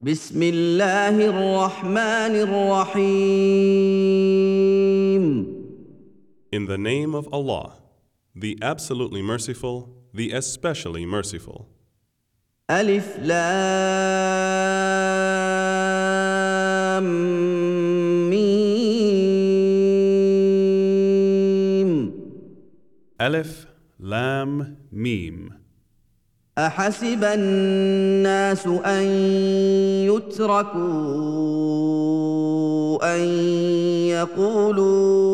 بسم الله الرحمن الرحيم In the name of Allah, the absolutely merciful, the especially merciful. ألف لام ميم Aleph, Lam, Mim. أحسب الناس أن يتركوا أن يقولوا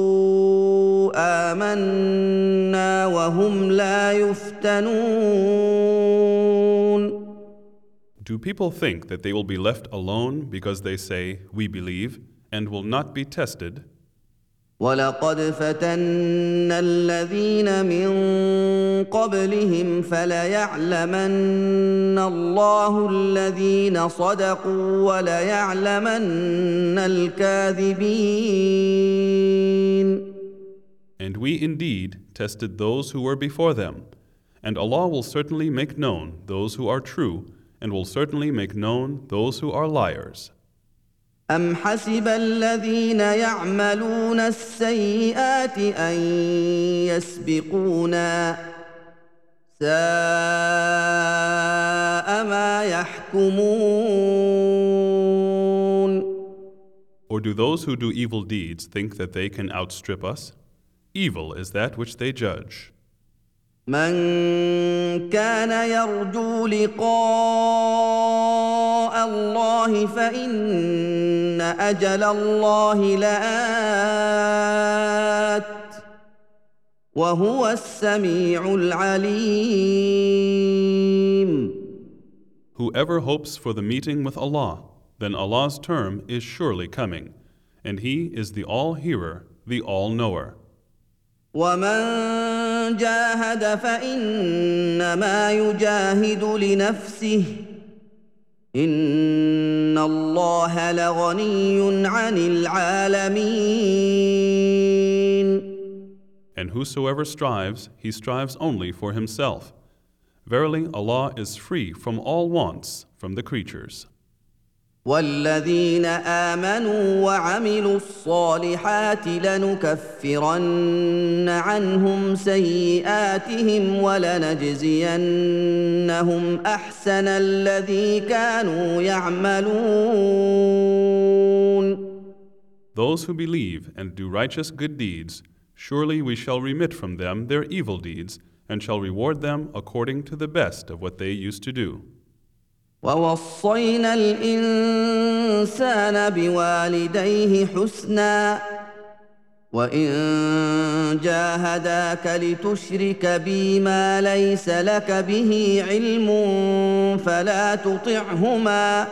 آمنا وهم لا يفتنون Do people think that they will be left alone because they say, We believe, and will not be tested? ولقد فتنا الذين من قبلهم فليعلمن الله الذين صدقوا وليعلمن الكاذبين And we indeed tested those who were before them. And Allah will certainly make known those who are true, and will certainly make known those who are liars. أم حسب الذين يعملون السيئات أن يسبقونا ساء ما يحكمون Or do those who do evil deeds think that they can outstrip us? Evil is that which they judge. من كان يرجو لقاء الله فإن أجل الله لآت وهو السميع العليم Whoever hopes for the meeting with Allah, then Allah's term is surely coming, and He is the All Hearer, the All Knower. ومن جاهد فانما يجاهد لنفسه ان الله لغني عن العالمين And whosoever strives, he strives only for himself. Verily, Allah is free from all wants from the creatures. والذين امنوا وعملوا الصالحات لنكفرن عنهم سيئاتهم ولنجزينهم احسن الذي كانوا يعملون Those who believe and do righteous good deeds, surely we shall remit from them their evil deeds, and shall reward them according to the best of what they used to do. ووصينا الإنسان بوالديه حسنا. وإن جاهداك لتشرك بي ما ليس لك به علم فلا تطعهما.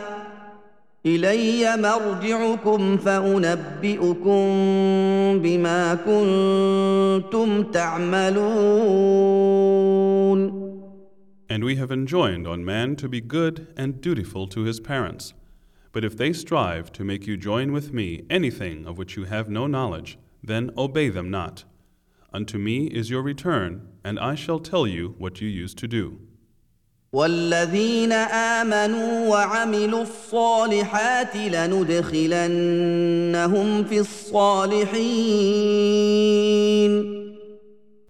إلي مرجعكم فأنبئكم بما كنتم تعملون. And we have enjoined on man to be good and dutiful to his parents. But if they strive to make you join with me anything of which you have no knowledge, then obey them not. Unto me is your return, and I shall tell you what you used to do. والذين امنوا وعملوا الصالحات لندخلنهم في الصالحين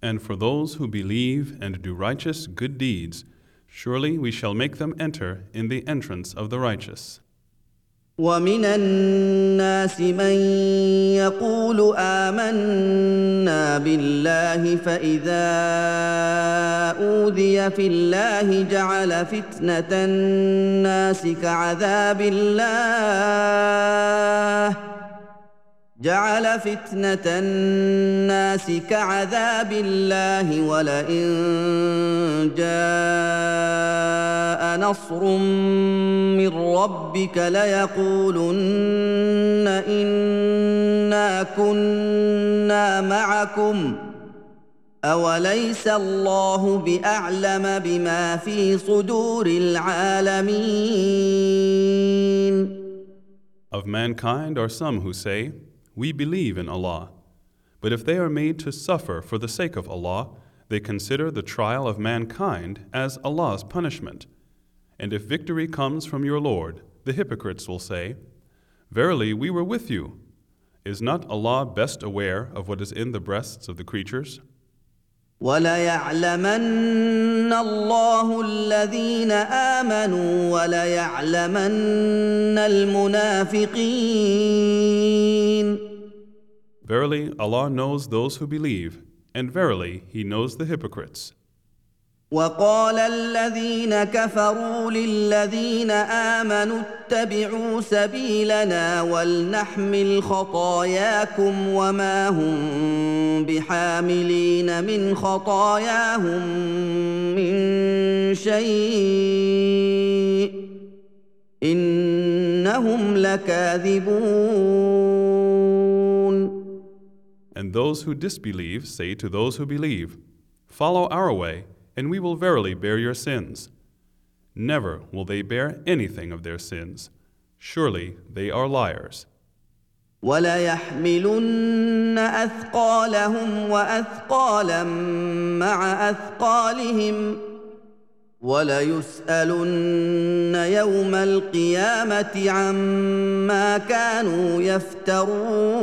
And for those who believe and do righteous good deeds, surely we shall make them enter in the entrance of the righteous. ومن الناس من يقول امنا بالله فاذا اوذي في الله جعل فتنه الناس كعذاب الله جعل فتنة الناس كعذاب الله ولئن جاء نصر من ربك ليقولن إنا كنا معكم. أوليس الله بأعلم بما في صدور العالمين؟ Of mankind are some who say, We believe in Allah. But if they are made to suffer for the sake of Allah, they consider the trial of mankind as Allah's punishment. And if victory comes from your Lord, the hypocrites will say, Verily, we were with you. Is not Allah best aware of what is in the breasts of the creatures? وليعلمن الله الذين امنوا وليعلمن المنافقين Verily, Allah knows those who believe, and verily, He knows the hypocrites. وقال الذين كفروا للذين آمنوا اتبعوا سبيلنا ولنحمل خطاياكم وما هم بحاملين من خطاياهم من شيء إنهم لكاذبون And those who disbelieve say to those who believe, Follow our way, and we will verily bear your sins. Never will they bear anything of their sins. Surely they are liars. وليحملن اثقالهم واثقالا مع اثقالهم وليسالن يوم القيامه عما كانوا يفترون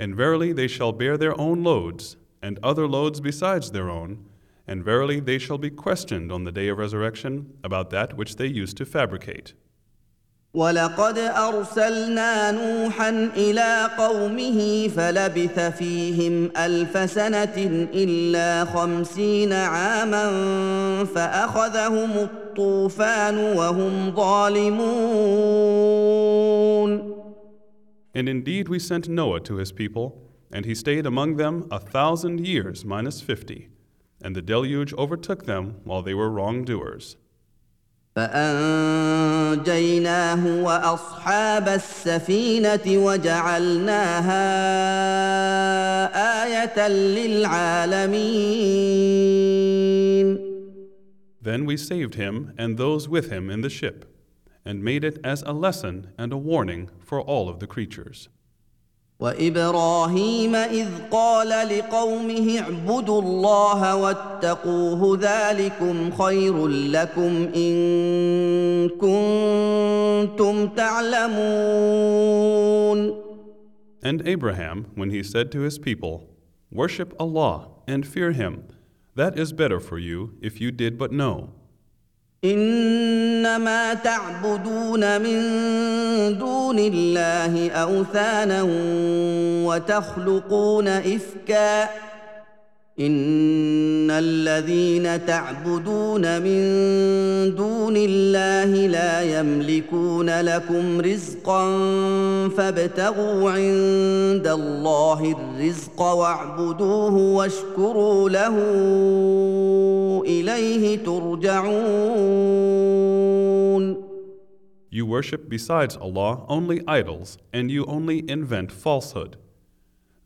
And verily they shall bear their own loads, and other loads besides their own, and verily they shall be questioned on the day of resurrection about that which they used to fabricate. ولقد ارسلنا نوحا الى قومه فلبث فيهم الف سنه الا خمسين عاما فاخذهم الطوفان وهم ظالمون And indeed we sent Noah to his people, and he stayed among them a thousand years minus fifty, and the deluge overtook them while they were wrongdoers. فانجيناه واصحاب السفينه وجعلناها ايه للعالمين Then we saved him and those with him in the ship, and made it as a lesson and a warning for all of the creatures. وابراهيم اذ قال لقومه اعبدوا الله واتقوه ذلكم خير لكم ان كنتم تعلمون And Abraham, when he said to his people, Worship Allah and fear Him, that is better for you if you did but know. إنما تعبدون من دون الله أوثانا وتخلقون إفكا ان الذين تعبدون من دون الله لا يملكون لكم رزقا فابتغوا عند الله الرزق واعبدوه واشكروا له اليه ترجعون You worship besides Allah only idols, and you only invent falsehood.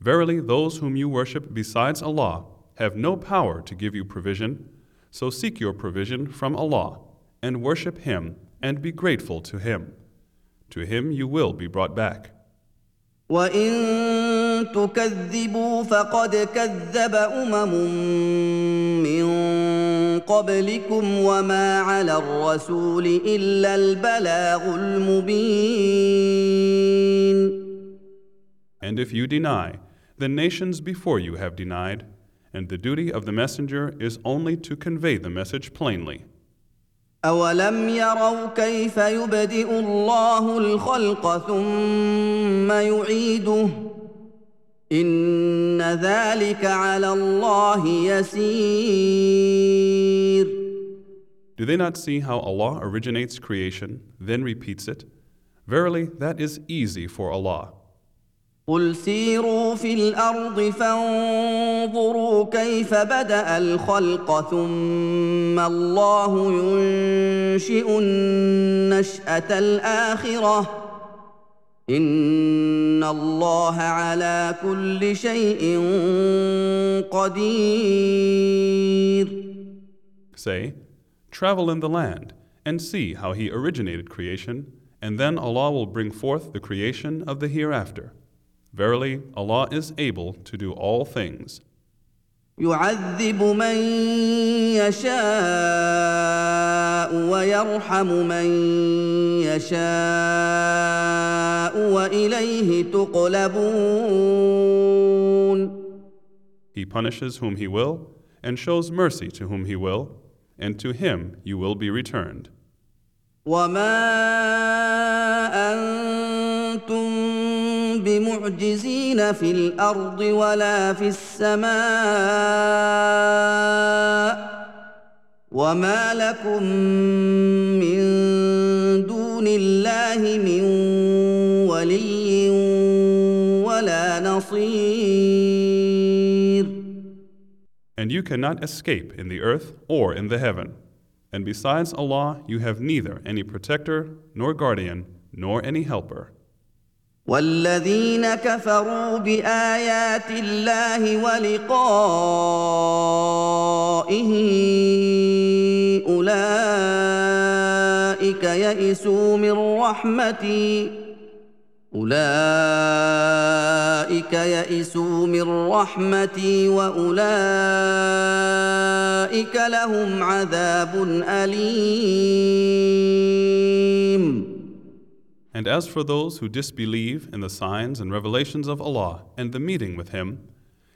Verily, those whom you worship besides Allah have no power to give you provision, so seek your provision from Allah, and worship Him, and be grateful to Him. To Him you will be brought back. وان تكذبوا فقد كذب امم من قبلكم وما على الرسول الا البلاغ المبين And if you deny, the nations before you have denied, and the duty of the messenger is only to convey the message plainly. أولم يروا كيف يبدئ الله الخلق ثم يعيده إن ذلك على الله يسير Do they not see how Allah originates creation, then repeats it? Verily, that is easy for Allah. قل سيروا في الأرض فانظروا كيف بدا الخلق ثم الله ينشئ النشاه الاخره ان الله على كل شيء قدير Say, Travel in the land, and see how He originated creation, and then Allah will bring forth the creation of the hereafter. Verily, Allah is able to do all things. يعذب من يشاء ويرحم من يشاء واليه تقلبون He punishes whom he will, and shows mercy to whom he will, and to him you will be returned. وما انتم بمعجزين في الارض ولا في السماء وما لكم من دون الله من ولي ولا نصير And you cannot escape in the earth or in the heaven. And besides Allah, you have neither any protector, nor guardian, nor any helper. والذين كفروا بآيات الله ولقائه أولئك يئسوا من رحمتي. أولئك يئسوا من رحمتي وأولئك لهم عذاب أليم. And as for those who disbelieve in the signs and revelations of Allah and the meeting with Him,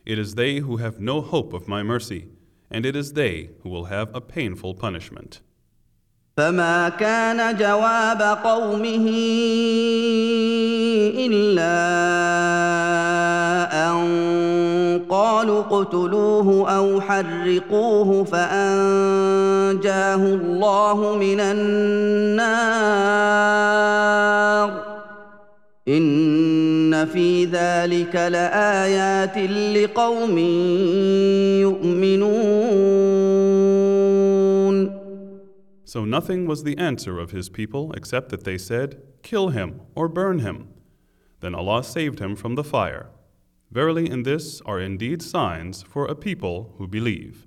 it is they who have no hope of my mercy, and it is they who will have a painful punishment. فما كان جواب قومه الا ان قالوا اقتلوه او حرقوه فانجاه الله من النار ان في ذلك لايات لقوم يؤمنون So nothing was the answer of his people except that they said, Kill him or burn him. Then Allah saved him from the fire. Verily, in this are indeed signs for a people who believe.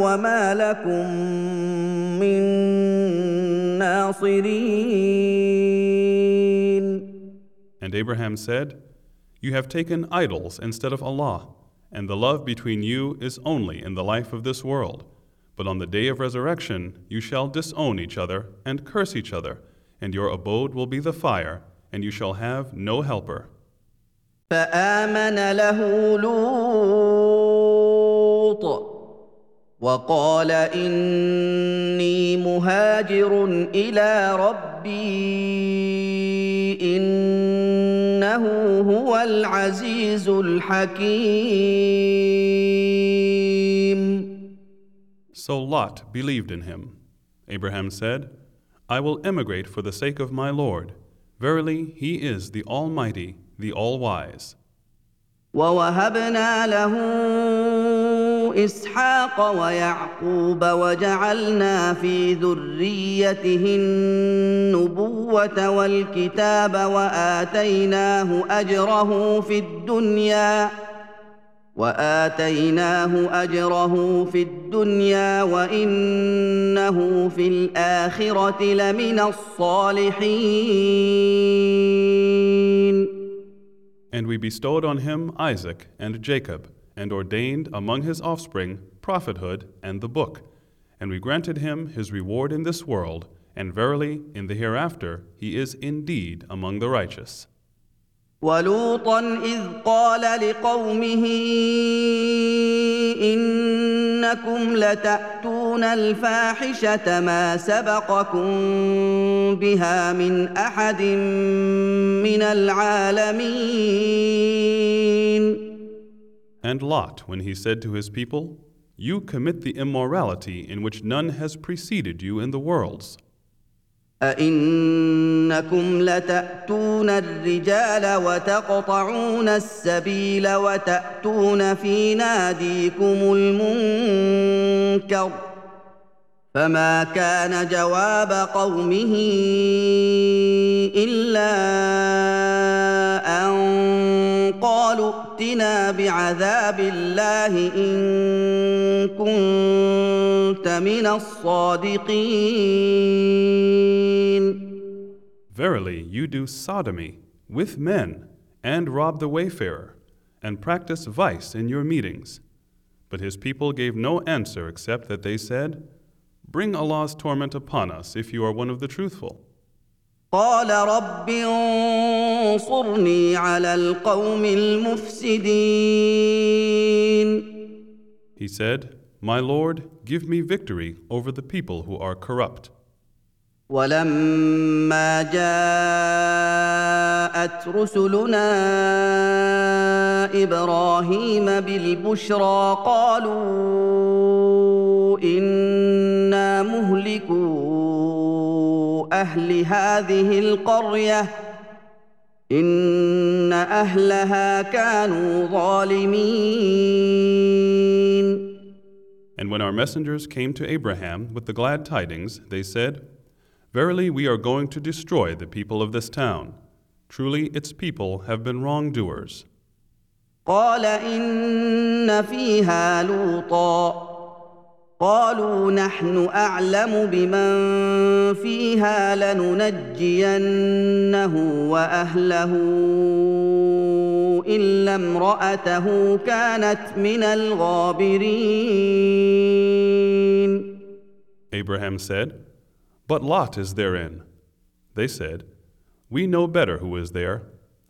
وما لكم من ناصرين And Abraham said, You have taken idols instead of Allah, and the love between you is only in the life of this world. But on the day of resurrection, you shall disown each other and curse each other, and your abode will be the fire, and you shall have no helper. فامن له لوط وقال اني مهاجر الى ربي انه هو العزيز الحكيم So Lot believed in him. Abraham said, I will emigrate for the sake of my Lord. Verily, he is the Almighty, the All Wise. ووهبنا له إسحاق ويعقوب وجعلنا في ذريته النبوة والكتاب وآتيناه أجره في الدنيا وآتيناه أجره في الدنيا وإنه في الآخرة لمن الصالحين. And we bestowed on him Isaac and Jacob, and ordained among his offspring prophethood and the book. And we granted him his reward in this world, and verily, in the hereafter, he is indeed among the righteous. ولوطا اذ قال لقومه انكم لتاتون الفاحشه ما سبقكم بها من احد من العالمين And Lot, when he said to his people, You commit the immorality in which none has preceded you in the worlds. أئنكم لتأتون الرجال وتقطعون السبيل وتأتون في ناديكم المنكر فما كان جواب قومه الا ان قالوا ائتنا بعذاب الله ان كنت من الصادقين Verily, you do sodomy with men and rob the wayfarer and practice vice in your meetings. But his people gave no answer except that they said, Bring Allah's torment upon us if you are one of the truthful. قال رب انصرني على القوم المفسدين He said, My Lord, give me victory over the people who are corrupt. ولما جاءت رسلنا إبراهيم بالبشرى قالوا إنا مهلكو اهل هذه القريه ان اهلها كانوا ظالمين And when our messengers came to Abraham with the glad tidings, they said, Verily, we are going to destroy the people of this town. Truly, its people have been wrongdoers. قال ان فيها لوطا قالوا نحن اعلم بمن فيها لننجينه واهله الا امراته كانت من الغابرين Abraham said, But Lot is therein. They said, We know better who is there.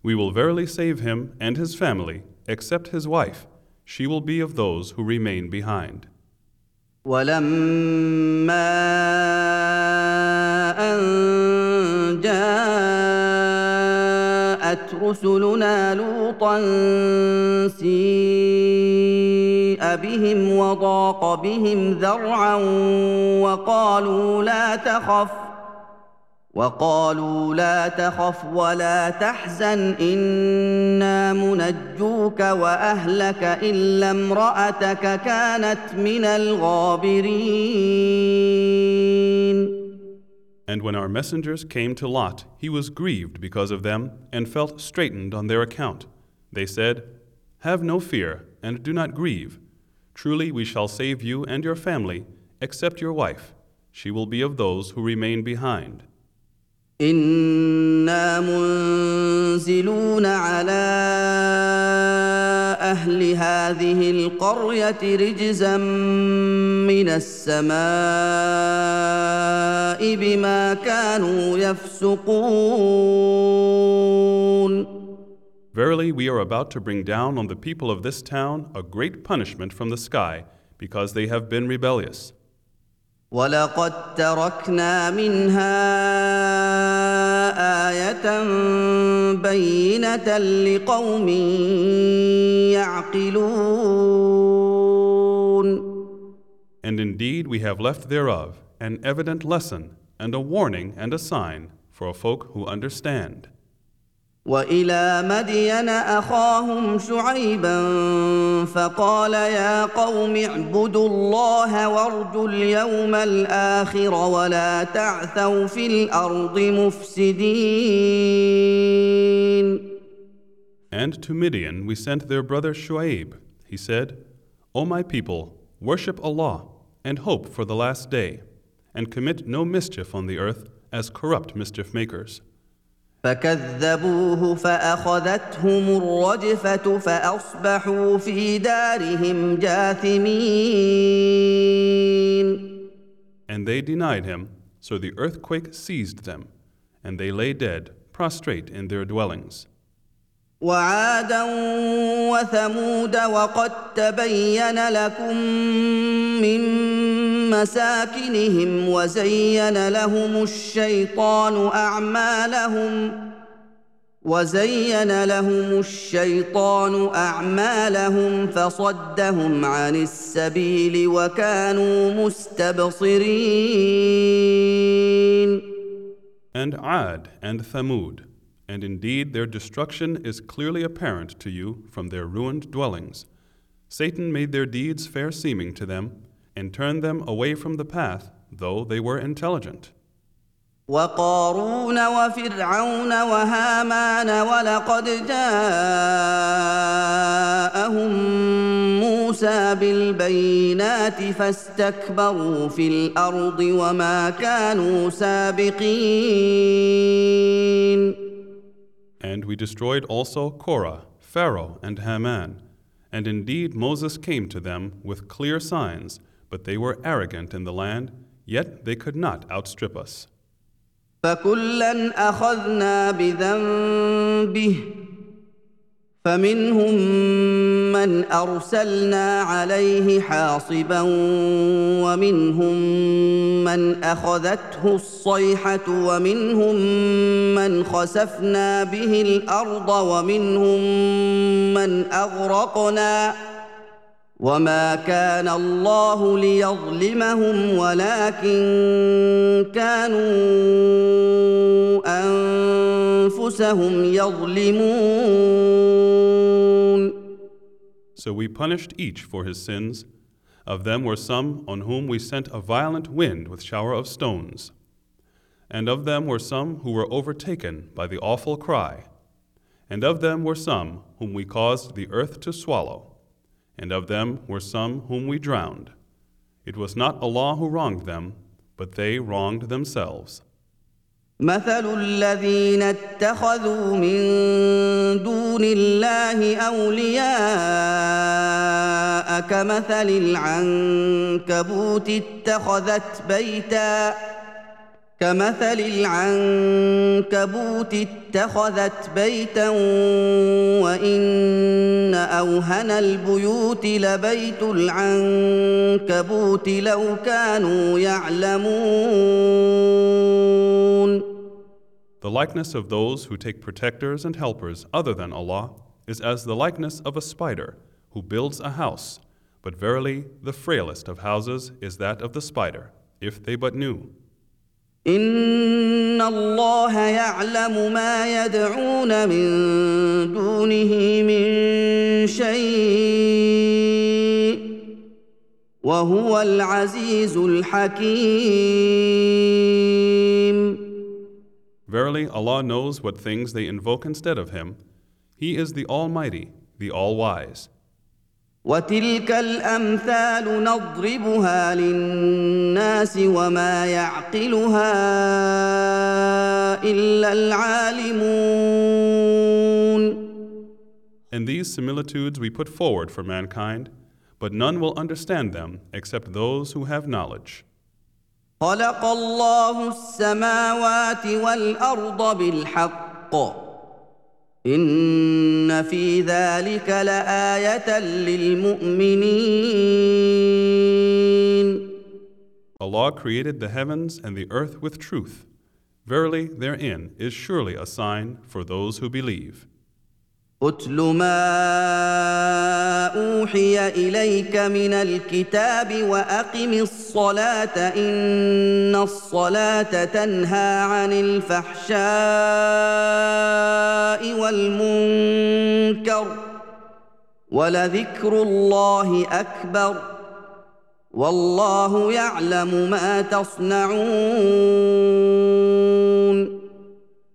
We will verily save him and his family, except his wife. She will be of those who remain behind. ولما أن جاءت رسلنا لوطا سيء بهم وضاق بهم ذرعا وقالوا لا تخف وقالوا لا تخف ولا تحزن انا منجوك واهلك الا امراتك كانت من الغابرين And when our messengers came to Lot, he was grieved because of them and felt straitened on their account. They said, Have no fear and do not grieve. Truly we shall save you and your family, except your wife. She will be of those who remain behind. أنا منزلون على أهل هذه القريه رجزا من السماء بما كانوا يفسقون Verily, we are about to bring down on the people of this town a great punishment from the sky, because they have been rebellious. ولقد تركنا منها إيه بينه لقوم يعقلون And indeed, we have left thereof an evident lesson and a warning and a sign for a folk who understand. والى مدين اخاهم شعيبا فقال يا قوم اعبدوا الله وارجوا اليوم الاخر ولا تعثوا في الارض مفسدين And to Midian we sent their brother Shuaib. He said, O my people, worship Allah and hope for the last day, and commit no mischief on the earth as corrupt mischief makers. فكذبوه فاخذتهم الرجفه فاصبحوا في دارهم جاثمين And they denied him, so the earthquake seized them, and they lay dead, prostrate in their dwellings. وعادا وثمود وقد تبين لكم من مساكنهم وزين لهم الشيطان أعمالهم وزين لهم الشيطان أعمالهم فصدهم عن السبيل وكانوا مستبصرين. And Ad and Thamud, and indeed their destruction is clearly apparent to you from their ruined dwellings. Satan made their deeds fair seeming to them, and turned them away from the path though they were intelligent. وقارون وفرعون وهامان ولقد جاءهم موسى بالبينات فاستكبروا في الارض وما كانوا سابقين And we destroyed also Korah, Pharaoh, and Haman. And indeed Moses came to them with clear signs, but they were arrogant in the land, yet they could not outstrip us. فكلا اخذنا بذنبه فمنهم من أرسلنا عليه حاصبا ومنهم من أخذته الصيحة ومنهم من خسفنا به الأرض ومنهم من أغرقنا وما كان الله ليظلمهم ولكن كانوا انفسهم يظلمون So we punished each for his sins. Of them were some on whom we sent a violent wind with shower of stones. And of them were some who were overtaken by the awful cry. And of them were some whom we caused the earth to swallow. And of them were some whom we drowned. It was not Allah who wronged them, but they wronged themselves. مثل الذين اتخذوا من دون الله أولياء كمثل العنكبوت اتخذت بيتا كمثل العنكبوت اتخذت بيتا وان اوهن البيوت لبيت العنكبوت لو كانوا يعلمون The likeness of those who take protectors and helpers other than Allah is as the likeness of a spider who builds a house. But verily, the frailest of houses is that of the spider, if they but knew. ان الله يعلم ما يدعون من دونه من شيء وهو العزيز الحكيم Verily, Allah knows what things they invoke instead of Him. He is the Almighty, the All Wise. وتلك الامثال نضربها للناس وما يعقلها الا العالمون And these similitudes we put forward for mankind, but none will understand them except those who have knowledge. خلق الله السماوات والارض بالحق ان في ذلك لايه للمؤمنين Allah created the heavens and the earth with truth. Verily, therein is surely a sign for those who believe. اتل ما اوحي اليك من الكتاب واقم الصلاه ان الصلاه تنهى عن الفحشاء والمنكر ولذكر الله اكبر والله يعلم ما تصنعون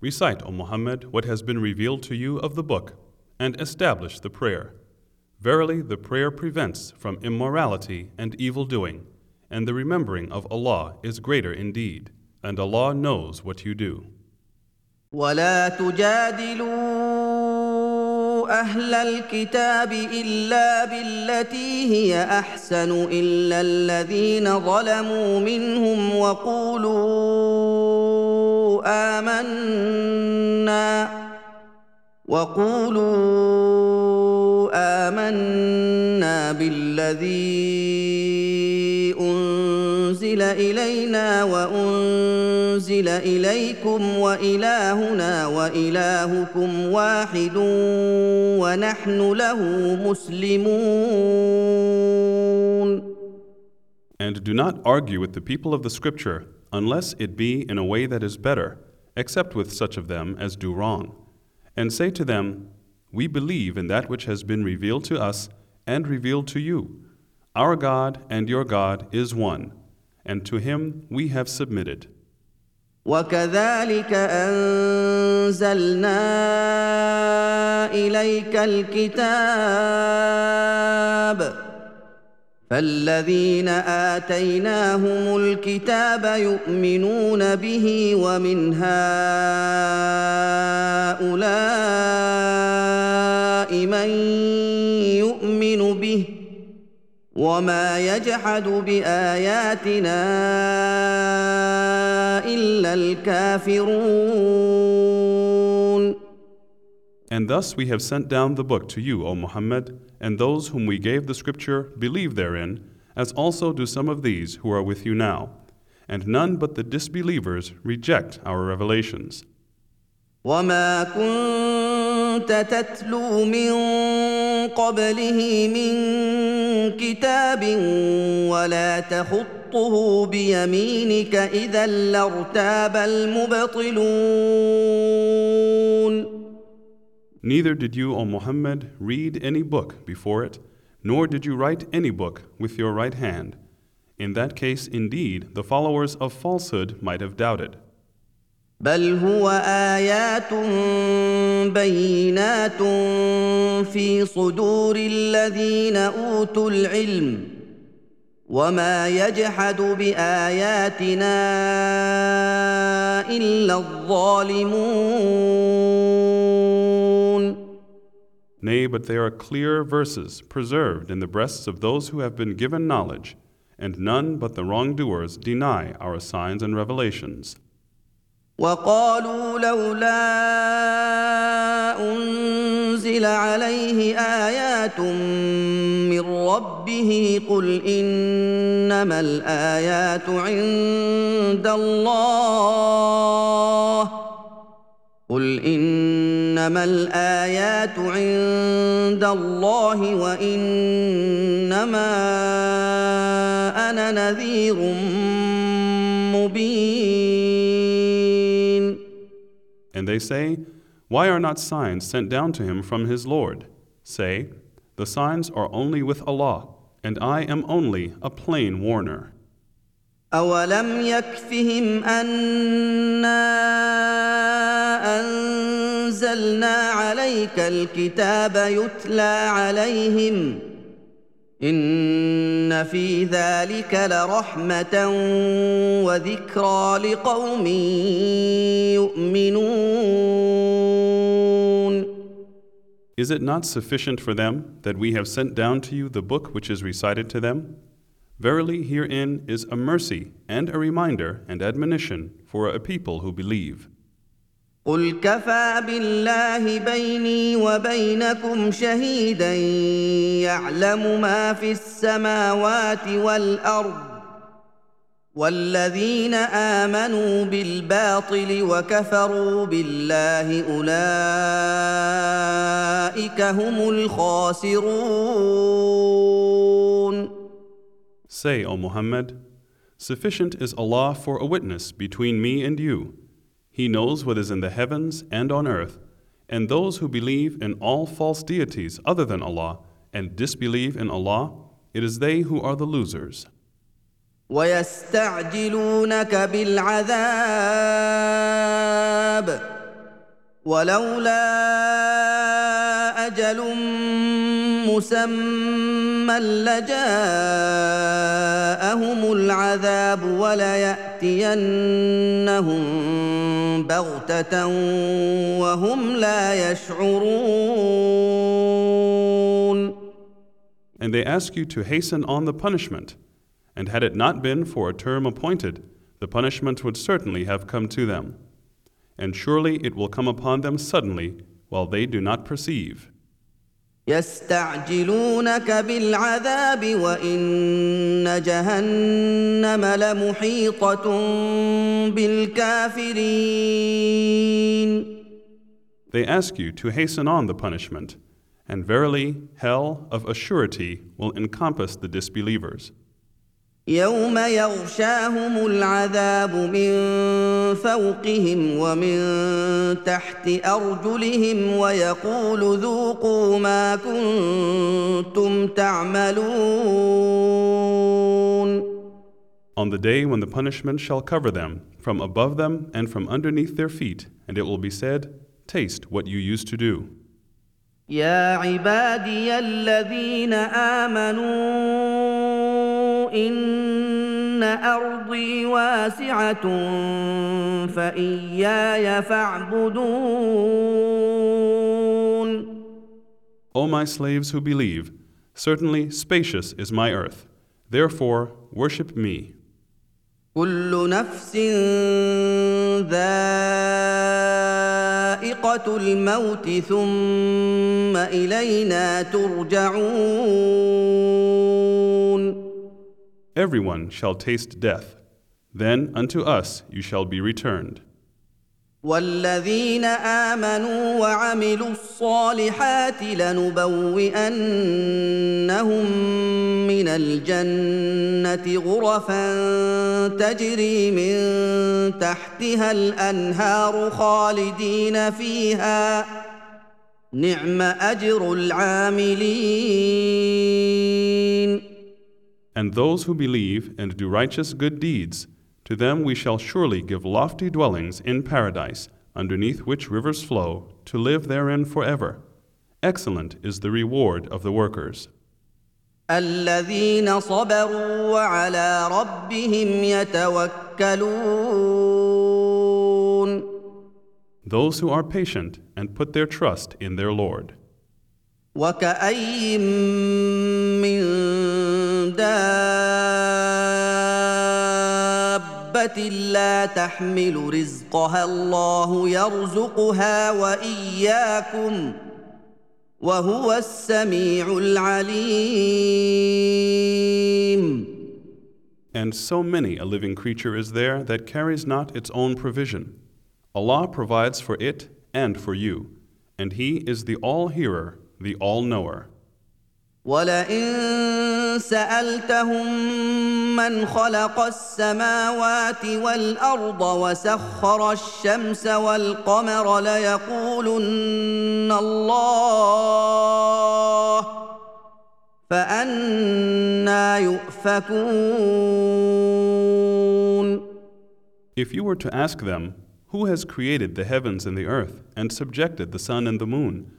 Recite, O Muhammad, what has been revealed to you of the book, and establish the prayer. Verily, the prayer prevents from immorality and evil doing, and the remembering of Allah is greater indeed, and Allah knows what you do. ولا تجادلوا أهل الكتاب الا بالتي هي احسن الا الذين ظلموا منهم وقولوا امنا وقولوا امنا بالذي انزل الينا وانزل اليكم والهنا والهكم واحد ونحن له مسلمون And do not argue with the people of the Scripture unless it be in a way that is better, except with such of them as do wrong. And say to them, We believe in that which has been revealed to us and revealed to you. Our God and your God is one, And to him we have submitted. وكذلك انزلنا اليك الكتاب فالذين اتيناهم الكتاب يؤمنون به ومن هؤلاء من يؤمن به وما يجحد باياتنا الا الكافرون And thus we have sent down the book to you, O Muhammad, and those whom we gave the scripture believe therein, as also do some of these who are with you now. And none but the disbelievers reject our revelations. وما كنت تتلو من قبله من كتاب ولا تخطه بيمينك اذا لارتاب المبطلون Neither did you, O Muhammad, read any book before it, nor did you write any book with your right hand. In that case, indeed, the followers of falsehood might have doubted. بل هو ايات بينات في صدور الذين اوتوا العلم وما يجحد باياتنا الا الظالمون Nay, but they are clear verses preserved in the breasts of those who have been given knowledge, and none but the wrongdoers deny our signs and revelations. وقالوا لولا أنزل عليه آيات من ربه قل إنما الآيات عند الله قل إنما الآيات عند الله وإنما أنا نذير مبين they say, Why are not signs sent down to him from his Lord? Say, The signs are only with Allah, and I am only a plain warner. أولم يكفهم أنا أنزلنا عليك الكتاب يتلى عليهم إن في ذلك لرحمة وذكرى لقوم يؤمنون Is it not sufficient for them that we have sent down to you the book which is recited to them? Verily, herein is a mercy and a reminder and admonition for a people who believe. قل كفى بالله بيني وبينكم شهيدا يعلم ما في السماوات والارض والذين امنوا بالباطل وكفروا بالله اولئك هم الخاسرون Say, O Muhammad, sufficient is Allah for a witness between me and you. He knows what is in the heavens and on earth, and those who believe in all false deities other than Allah and disbelieve in Allah, it is they who are the losers. ويستعجلونك بالعذاب ولولا اجل مسمى لجاءهم العذاب ولياتينهم بغته وهم لا يشعرون And they ask you to hasten on the punishment. And had it not been for a term appointed, the punishment would certainly have come to them. And surely it will come upon them suddenly while they do not perceive. يستعجلونك بالعذاب وان جهنم لمحيطه بالكافرين They ask you to hasten on the punishment, and verily, hell of a surety will encompass the disbelievers. يوم يغشاهم العذاب من فوقهم ومن تحت ارجلهم ويقول ذوقوا ما كنتم تعملون On the day when the punishment shall cover them, from above them and from underneath their feet, and it will be said, Taste what you used to do. يا عبادي الذين امنوا ان ارضي واسعه فاياي فاعبدون O my slaves who believe, certainly spacious is my earth. Therefore, worship me. كل نفس ذائقه الموت ثم الينا ترجعون Everyone shall taste death. Then unto us you shall be returned. والذين آمنوا وعملوا الصالحات لنبوئنهم من الجنة غرفا تجري من تحتها الأنهار خالدين فيها نعم أجر العاملين And those who believe and do righteous good deeds, to them we shall surely give lofty dwellings in paradise, underneath which rivers flow, to live therein forever. Excellent is the reward of the workers. الذين صبروا وعلى ربهم يتوكلون Those who are patient and put their trust in their Lord. وكأي من دابة لا تحمل رزقها الله يرزقها وإياكم وهو السميع العليم And so many a living creature is there that carries not its own provision. Allah provides for it and for you, and He is the All Hearer, the All Knower. ولئن سالتهم من خلق السماوات والارض وسخر الشمس والقمر ليقولن الله فانا يؤفكون If you were to ask them, Who has created the heavens and the earth, and subjected the sun and the moon?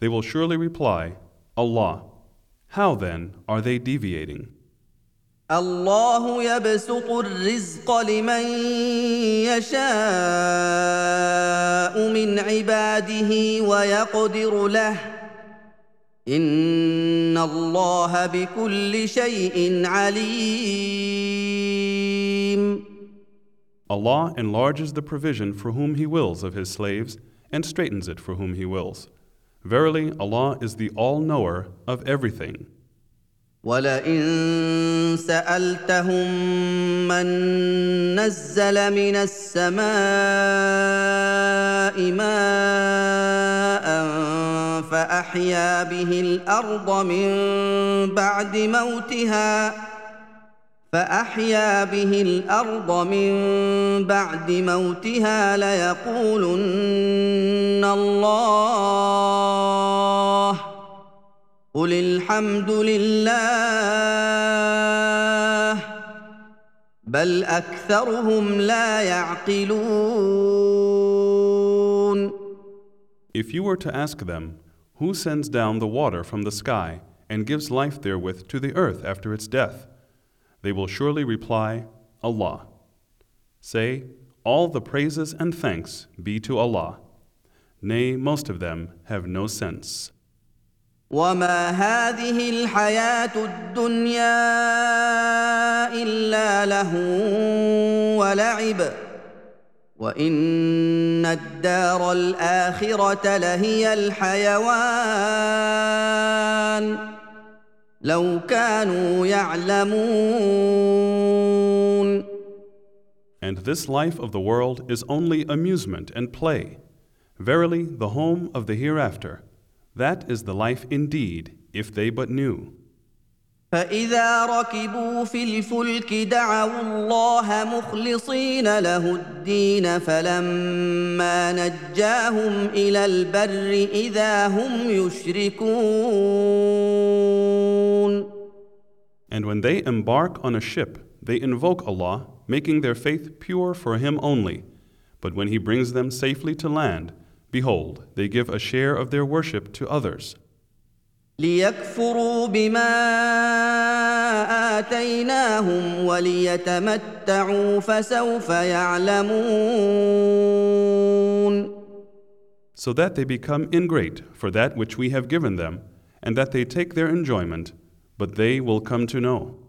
They will surely reply, Allah. How then are they deviating? الله يبسط الرزق لمن يشاء من عباده ويقدر له ان الله بكل شيء عليم Allah enlarges the provision for whom He wills of His slaves, and straightens it for whom He wills. Verily, Allah is the All Knower of everything. ولئن سالتهم من نزل من السماء ماء فاحيا به الأرض من بعد موتها فاحيا به الأرض من بعد موتها ليقولن الله قل الحمد لله بل اكثرهم لا يعقلون If you were to ask them, Who sends down the water from the sky and gives life therewith to the earth after its death? They will surely reply, Allah. Say, All the praises and thanks be to Allah. Nay, most of them have no sense. وما هذه الحياه الدنيا الا له ولعب وان الدار الاخره لهي الحيوان لو كانوا يعلمون And this life of the world is only amusement and play. Verily, the home of the hereafter, that is the life indeed, if they but knew. فإذا ركبوا في الفلك دعوا الله مخلصين له الدين فلما نجاهم إلى البر إذا هم يشركون And when they embark on a ship, they invoke Allah, making their faith pure for Him only. But when He brings them safely to land, behold, they give a share of their worship to others. ليكفروا بما اتيناهم وليتمتعوا فسوف يعلمون So that they become ingrate for that which we have given them, and that they take their enjoyment, but they will come to know.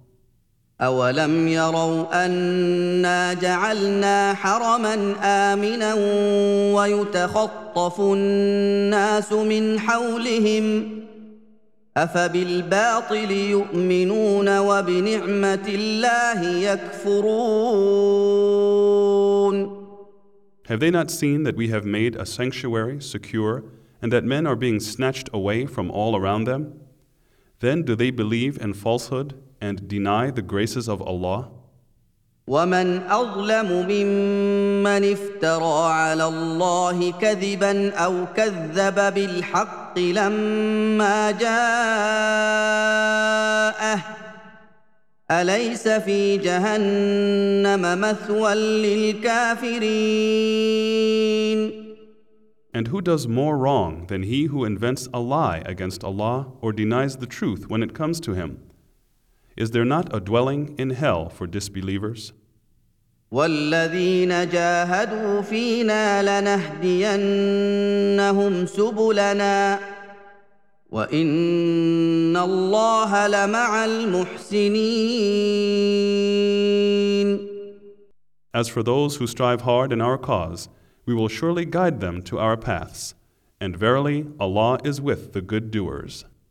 اولم يروا انا جعلنا حرما امنا ويتخطف الناس من حولهم افبالباطل يؤمنون وبنعمه الله يكفرون Have they not seen that we have made a sanctuary secure, and that men are being snatched away from all around them? Then do they believe in falsehood and deny the graces of Allah? ومن اظلم ممن افترى على الله كذبا أو كذب بالحق لما جاءه اليس في جهنم مثوى للكافرين And who does more wrong than he who invents a lie against Allah or denies the truth when it comes to him? Is there not a dwelling in hell for disbelievers? والذين جاهدوا فينا لنهدينهم سبلنا وان الله لمع المحسنين As for those who strive hard in our cause, we will surely guide them to our paths, and verily Allah is with the good doers.